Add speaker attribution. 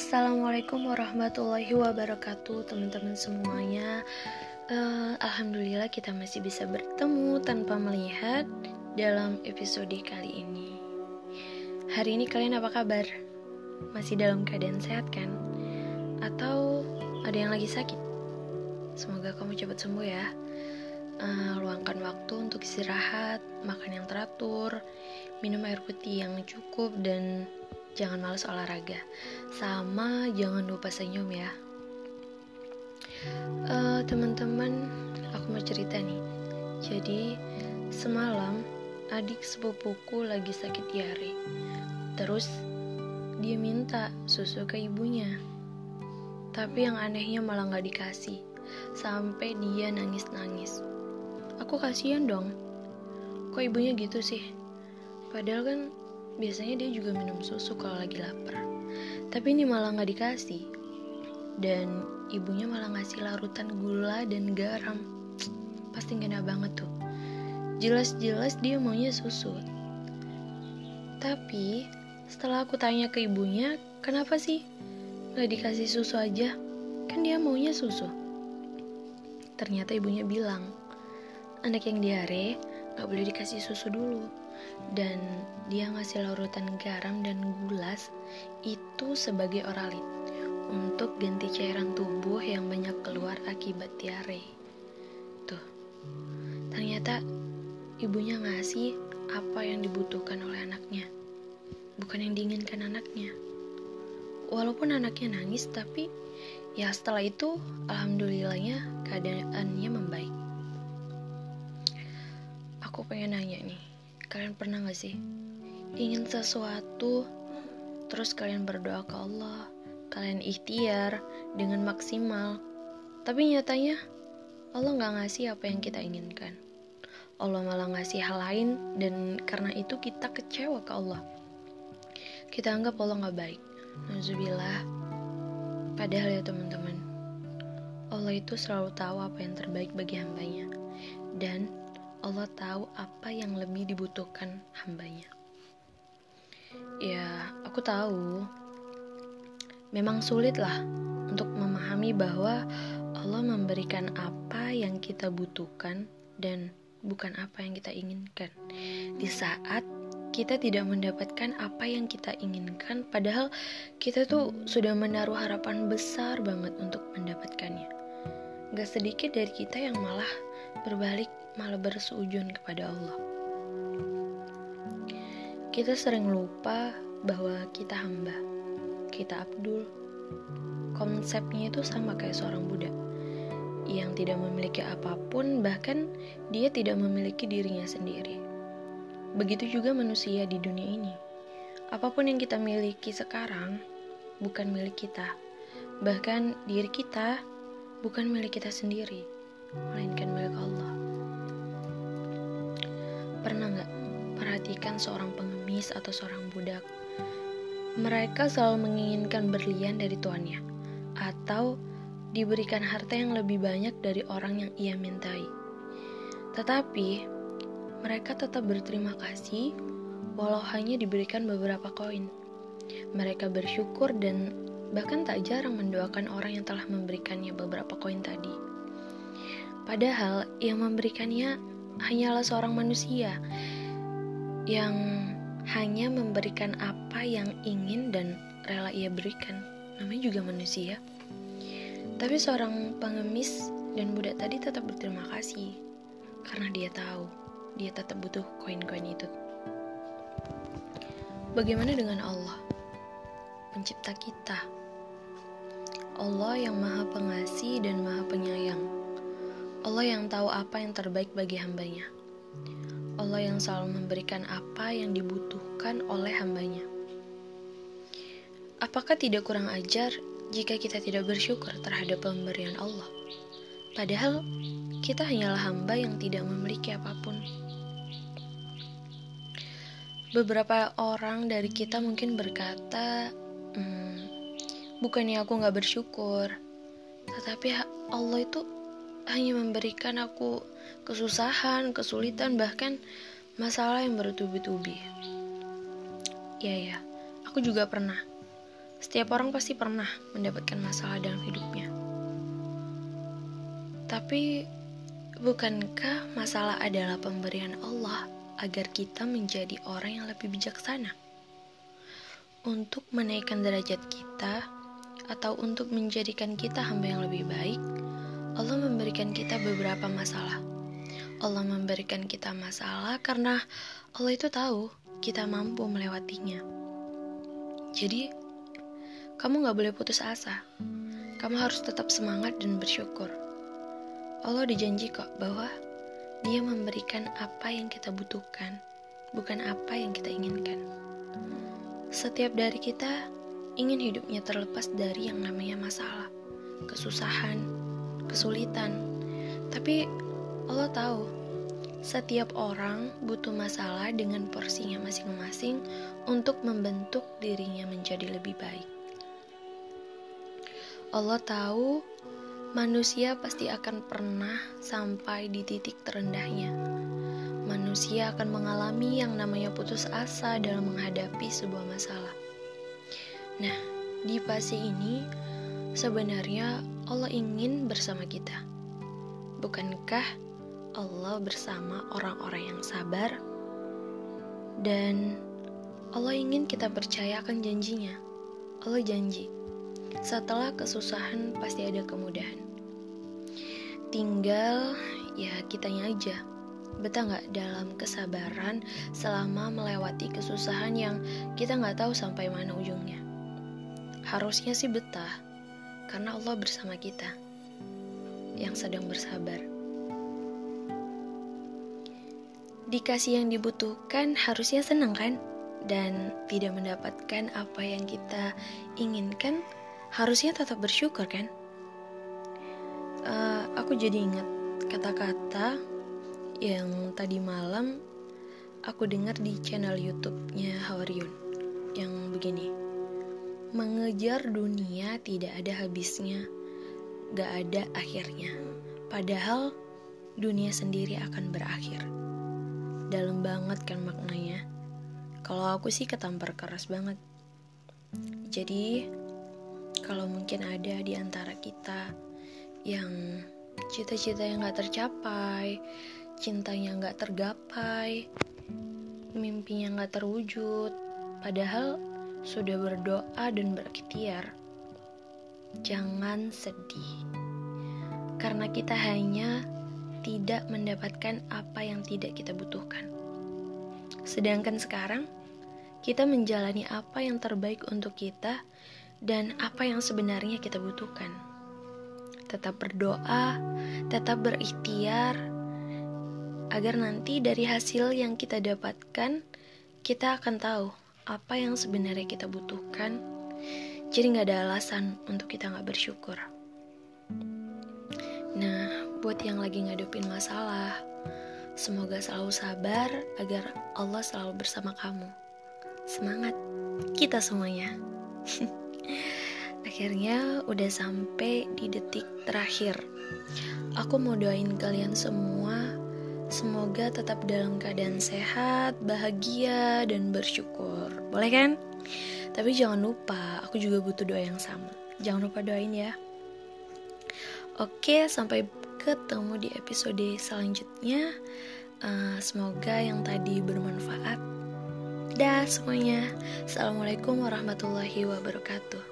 Speaker 1: Assalamualaikum warahmatullahi wabarakatuh teman-teman semuanya uh, Alhamdulillah kita masih bisa bertemu tanpa melihat dalam episode kali ini Hari ini kalian apa kabar? Masih dalam keadaan sehat kan? Atau ada yang lagi sakit? Semoga kamu cepat sembuh ya uh, Luangkan waktu untuk istirahat, makan yang teratur, minum air putih yang cukup dan jangan males olahraga. Sama jangan lupa senyum ya. Uh, teman-teman aku mau cerita nih. Jadi semalam adik sepupuku lagi sakit diare. Terus dia minta susu ke ibunya. Tapi yang anehnya malah nggak dikasih. Sampai dia nangis-nangis. Aku kasihan dong. Kok ibunya gitu sih? Padahal kan biasanya dia juga minum susu kalau lagi lapar. Tapi ini malah nggak dikasih. Dan ibunya malah ngasih larutan gula dan garam. Pasti kena banget tuh. Jelas-jelas dia maunya susu. Tapi setelah aku tanya ke ibunya kenapa sih nggak dikasih susu aja? Kan dia maunya susu. Ternyata ibunya bilang anak yang diare nggak boleh dikasih susu dulu dan dia ngasih larutan garam dan gulas itu sebagai oralit untuk ganti cairan tubuh yang banyak keluar akibat diare. Tuh, ternyata ibunya ngasih apa yang dibutuhkan oleh anaknya, bukan yang diinginkan anaknya. Walaupun anaknya nangis, tapi ya setelah itu alhamdulillahnya keadaannya membaik. Aku pengen nanya nih, Kalian pernah gak sih ingin sesuatu, terus kalian berdoa ke Allah, kalian ikhtiar dengan maksimal, tapi nyatanya Allah gak ngasih apa yang kita inginkan. Allah malah ngasih hal lain dan karena itu kita kecewa ke Allah. Kita anggap Allah gak baik. Nazubillah. Padahal ya teman-teman, Allah itu selalu tahu apa yang terbaik bagi hambanya. Dan Allah tahu apa yang lebih dibutuhkan hambanya. Ya, aku tahu. Memang sulit lah untuk memahami bahwa Allah memberikan apa yang kita butuhkan dan bukan apa yang kita inginkan. Di saat kita tidak mendapatkan apa yang kita inginkan, padahal kita tuh sudah menaruh harapan besar banget untuk mendapatkannya. Gak sedikit dari kita yang malah berbalik malah bersujud kepada Allah. Kita sering lupa bahwa kita hamba, kita Abdul. Konsepnya itu sama kayak seorang Buddha yang tidak memiliki apa pun, bahkan dia tidak memiliki dirinya sendiri. Begitu juga manusia di dunia ini. Apa pun yang kita miliki sekarang bukan milik kita, bahkan diri kita bukan milik kita sendiri, melainkan milik Allah. Pernah nggak perhatikan seorang pengemis atau seorang budak? Mereka selalu menginginkan berlian dari tuannya, atau diberikan harta yang lebih banyak dari orang yang ia mintai. Tetapi, mereka tetap berterima kasih walau hanya diberikan beberapa koin. Mereka bersyukur dan bahkan tak jarang mendoakan orang yang telah memberikannya beberapa koin tadi. Padahal yang memberikannya hanyalah seorang manusia yang hanya memberikan apa yang ingin dan rela ia berikan. Namanya juga manusia. Tapi seorang pengemis dan budak tadi tetap berterima kasih karena dia tahu dia tetap butuh koin-koin itu. Bagaimana dengan Allah, pencipta kita? Allah yang Maha Pengasih dan Maha Penyayang Allah yang tahu apa yang terbaik bagi hambanya. Allah yang selalu memberikan apa yang dibutuhkan oleh hambanya. Apakah tidak kurang ajar jika kita tidak bersyukur terhadap pemberian Allah? Padahal kita hanyalah hamba yang tidak memiliki apa pun. Beberapa orang dari kita mungkin berkata, hmm, bukannya aku gak bersyukur, tetapi Allah itu hanya memberikan aku kesusahan, kesulitan, bahkan masalah yang bertubi-tubi. Ya ya, aku juga pernah Setiap orang pasti pernah mendapatkan masalah dalam hidupnya. Tapi, bukankah masalah adalah pemberian Allah agar kita menjadi orang yang lebih bijaksana? Untuk menaikkan derajat kita, atau untuk menjadikan kita hamba yang lebih baik, Allah memberikan kita beberapa masalah. Allah memberikan kita masalah karena Allah itu tahu kita mampu melewatinya. Jadi, kamu gak boleh putus asa. Kamu harus tetap semangat dan bersyukur. Allah dijanji kok bahwa dia memberikan apa yang kita butuhkan, bukan apa yang kita inginkan. Setiap dari kita ingin hidupnya terlepas dari yang namanya masalah, kesusahan, kesulitan. Tapi Allah tahu setiap orang butuh masalah dengan porsinya masing-masing untuk membentuk dirinya menjadi lebih baik. Allah tahu manusia pasti akan pernah sampai di titik terendahnya. Manusia akan mengalami yang namanya putus asa dalam menghadapi sebuah masalah. Nah, di fase ini sebenarnya Allah ingin bersama kita. Bukankah Allah bersama orang-orang yang sabar? Dan Allah ingin kita percaya akan janjinya. Allah janji setelah kesusahan pasti ada kemudahan. Tinggal ya kitanya aja. Betah nggak dalam kesabaran selama melewati kesusahan yang kita nggak tahu sampai mana ujungnya. Harusnya sih betah, karena Allah bersama kita yang sedang bersabar. Dikasih yang dibutuhkan harusnya senang kan? Dan tidak mendapatkan apa yang kita inginkan harusnya tetap bersyukur kan? Uh, aku jadi ingat kata-kata yang tadi malam aku dengar di channel YouTube-nya Hawaryun yang begini. Mengejar dunia tidak ada habisnya, gak ada akhirnya. Padahal dunia sendiri akan berakhir. Dalam banget kan maknanya. Kalau aku sih ketampar keras banget. Jadi, kalau mungkin ada di antara kita yang cita-cita yang gak tercapai, cintanya gak tergapai, mimpinya gak terwujud, padahal sudah berdoa dan berikhtiar. Jangan sedih, karena kita hanya tidak mendapatkan apa yang tidak kita butuhkan. Sedangkan sekarang, kita menjalani apa yang terbaik untuk kita dan apa yang sebenarnya kita butuhkan. Tetap berdoa, tetap berikhtiar, agar nanti dari hasil yang kita dapatkan, kita akan tahu apa yang sebenarnya kita butuhkan. Jadi nggak ada alasan untuk kita nggak bersyukur. Nah, buat yang lagi ngadepin masalah, semoga selalu sabar agar Allah selalu bersama kamu. Semangat kita semuanya. Akhirnya udah sampai di detik terakhir. Aku mau doain kalian semua semoga tetap dalam keadaan sehat, bahagia, dan bersyukur. Boleh kan? Tapi jangan lupa, aku juga butuh doa yang sama. Jangan lupa doain ya. Oke, sampai ketemu di episode selanjutnya. Uh, semoga yang tadi bermanfaat. Dah semuanya. Assalamualaikum warahmatullahi wabarakatuh.